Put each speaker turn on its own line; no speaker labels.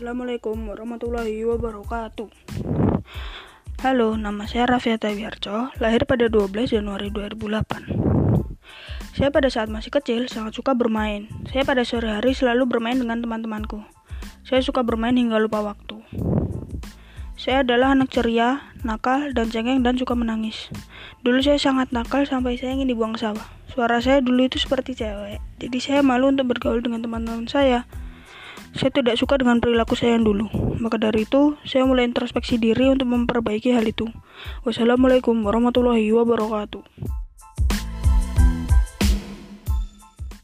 Assalamualaikum warahmatullahi wabarakatuh. Halo, nama saya Raffiata Wiarco, lahir pada 12 Januari 2008. Saya pada saat masih kecil sangat suka bermain. Saya pada sore hari selalu bermain dengan teman-temanku. Saya suka bermain hingga lupa waktu. Saya adalah anak ceria, nakal, dan cengeng dan suka menangis. Dulu saya sangat nakal sampai saya ingin dibuang sawah. Suara saya dulu itu seperti cewek, jadi saya malu untuk bergaul dengan teman-teman saya. Saya tidak suka dengan perilaku saya yang dulu. Maka dari itu, saya mulai introspeksi diri untuk memperbaiki hal itu. Wassalamualaikum warahmatullahi wabarakatuh.